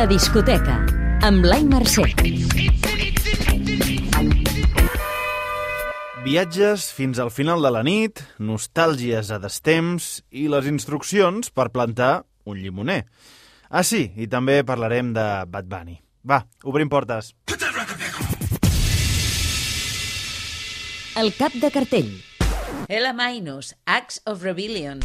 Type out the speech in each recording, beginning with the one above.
La discoteca, amb Blai Mercè. Viatges fins al final de la nit, nostàlgies a destemps i les instruccions per plantar un llimoner. Ah, sí, i també parlarem de Bad Bunny. Va, obrim portes. El cap de cartell. Ella Minus, Acts of Rebellion.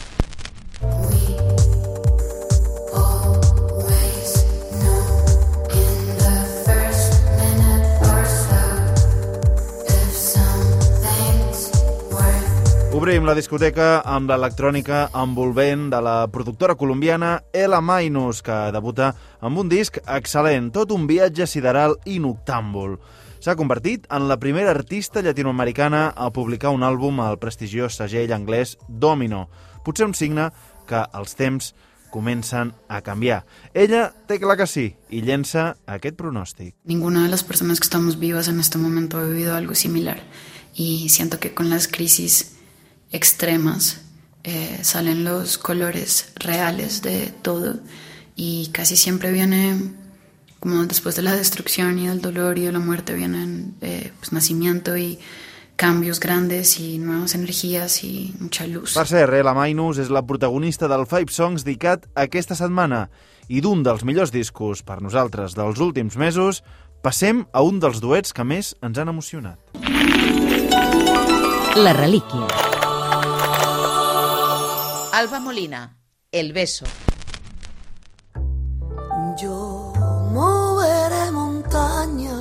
Obrim la discoteca amb l'electrònica envolvent de la productora colombiana Ela Minus, que debuta amb un disc excel·lent, tot un viatge sideral i noctàmbul. S'ha convertit en la primera artista llatinoamericana a publicar un àlbum al prestigiós segell anglès Domino. Potser un signe que els temps comencen a canviar. Ella té clar que sí i llença aquest pronòstic. Ninguna de las personas que estamos vivas en este momento ha vivido algo similar y siento que con las crisis extremas eh, salen los colores reales de todo y casi siempre viene como después de la destrucción y del dolor y de la muerte vienen eh, pues, nacimiento y cambios grandes y nuevas energías y mucha luz. Per cert, Ella Minus és la protagonista del Five Songs dedicat aquesta setmana i d'un dels millors discos per nosaltres dels últims mesos, passem a un dels duets que més ens han emocionat. La relíquia. Alba Molina, El beso. Yo moveré montaña,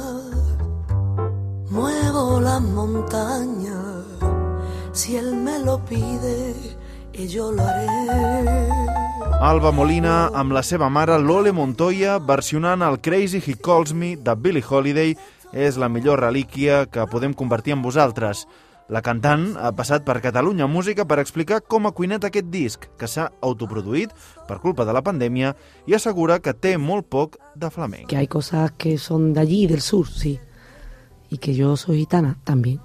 muevo las montañas, si él me lo pide, y yo lo haré. Alba Molina amb la seva mare Lole Montoya versionant el Crazy He Calls Me de Billie Holiday és la millor relíquia que podem compartir amb vosaltres. La cantant ha passat per Catalunya Música per explicar com ha cuinat aquest disc, que s'ha autoproduït per culpa de la pandèmia i assegura que té molt poc de flamenc. que hay cosas que son de allí, del sur, sí. Y que yo soy gitana también.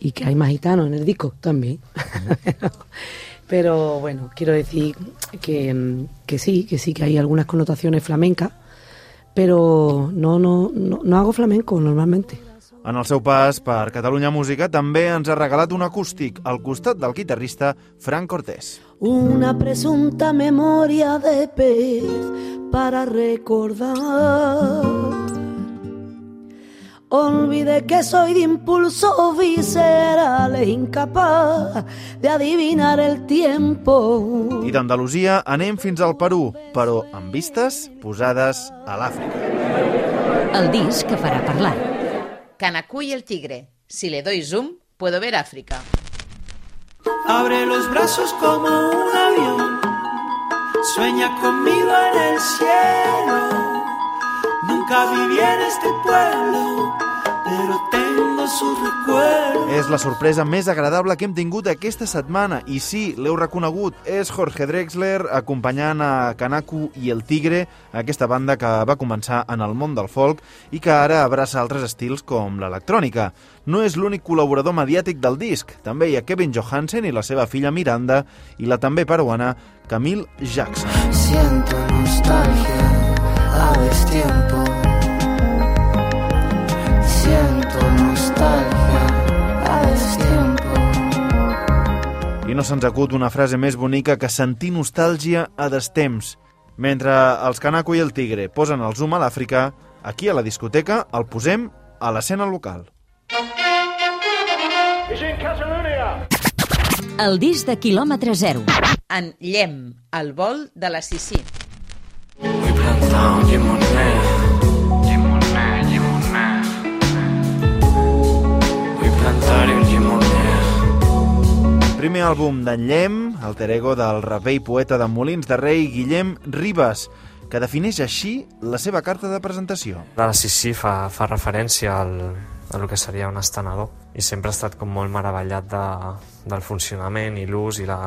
Y que hay más gitanos en el disco también. Pero bueno, quiero decir que, que sí, que sí, que hay algunas connotaciones flamencas, pero no, no, no, no hago flamenco normalmente. En el seu pas per Catalunya Música també ens ha regalat un acústic al costat del guitarrista Frank Cortés. Una presunta memoria de pez para recordar. Olvidé que soy de impulso visceral e incapaz de adivinar el tiempo. I d'Andalusia anem fins al Perú, però amb vistes posades a l'Àfrica. El disc que farà parlar. Canacú y el tigre. Si le doy zoom, puedo ver África. Abre los brazos como un avión, sueña conmigo en el cielo. Nunca viví en este pueblo, pero tengo recuerdos. És la sorpresa més agradable que hem tingut aquesta setmana i sí, l'heu reconegut, és Jorge Drexler acompanyant a Kanaku i el Tigre, aquesta banda que va començar en el món del folk i que ara abraça altres estils com l'electrònica. No és l'únic col·laborador mediàtic del disc, també hi ha Kevin Johansen i la seva filla Miranda i la també peruana Camille Jackson. Siento nostalgia a I no se'ns acut una frase més bonica que sentir nostàlgia a destemps. Mentre els Kanako i el Tigre posen el zoom a l'Àfrica, aquí a la discoteca el posem a l'escena local. El disc de quilòmetre zero. En Llem, el vol de la Sissi. Primer àlbum d'en Llem, alter ego del raper i poeta de Molins de Rei Guillem Ribas, que defineix així la seva carta de presentació. La Sissi fa, fa referència al, a lo que seria un estenedor i sempre he estat com molt meravellat de, del funcionament i l'ús i la,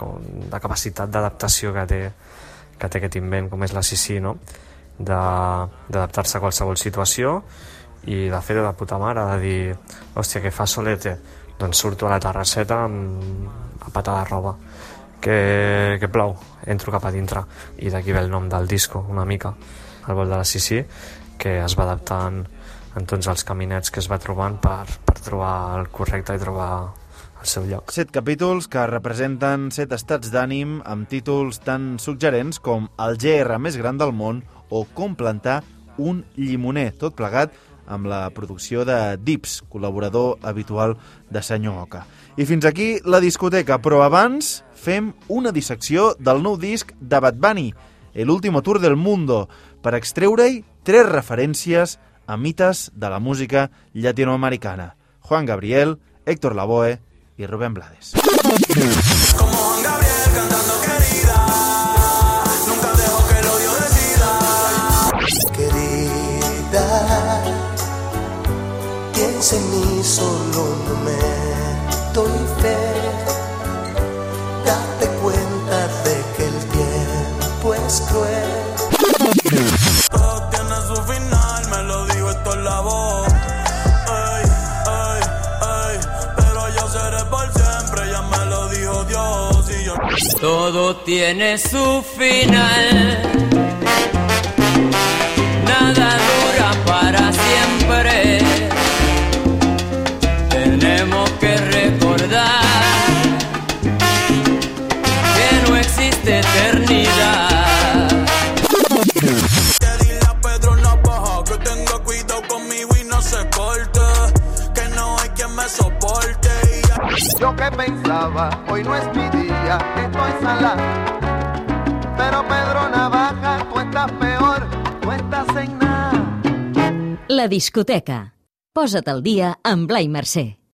com, la capacitat d'adaptació que té, que té aquest invent com és la Sissi, no? D'adaptar-se a qualsevol situació i de fer de puta mare, de dir hòstia, que fa solete? Doncs surto a la terrasseta amb, a patar de roba. Que, que plou, entro cap a dintre i d'aquí ve el nom del disco una mica, el vol de la Sissi que es va adaptant en tots els caminets que es va trobant per, per trobar el correcte i trobar el seu lloc. Set capítols que representen set estats d'ànim amb títols tan suggerents com El GR més gran del món o Com plantar un llimoner, tot plegat amb la producció de Dips, col·laborador habitual de Senyor Oca. I fins aquí la discoteca, però abans fem una dissecció del nou disc de Bad Bunny, El último tour del mundo, per extreure-hi tres referències a mites de la música llatinoamericana. Juan Gabriel, Héctor Lavoe i Rubén Blades. Como Juan Gabriel cantando querida, en mí solo un momento y fe. Date cuenta de que el tiempo es cruel. Todo tiene su final, me lo dijo esto en la voz. Ey, ey, ey, pero yo seré por siempre, ya me lo dijo Dios y yo. Todo tiene su final. Eternidad. Que dile a Pedro Navaja que tenga cuidado conmigo y no se corte. Que no hay quien me soporte. Y ya- Yo que pensaba, hoy no es mi día, estoy salada. Pero Pedro Navaja, tú estás peor, tú estás en nada. La discoteca. Posa't al dia amb Blai Mercè.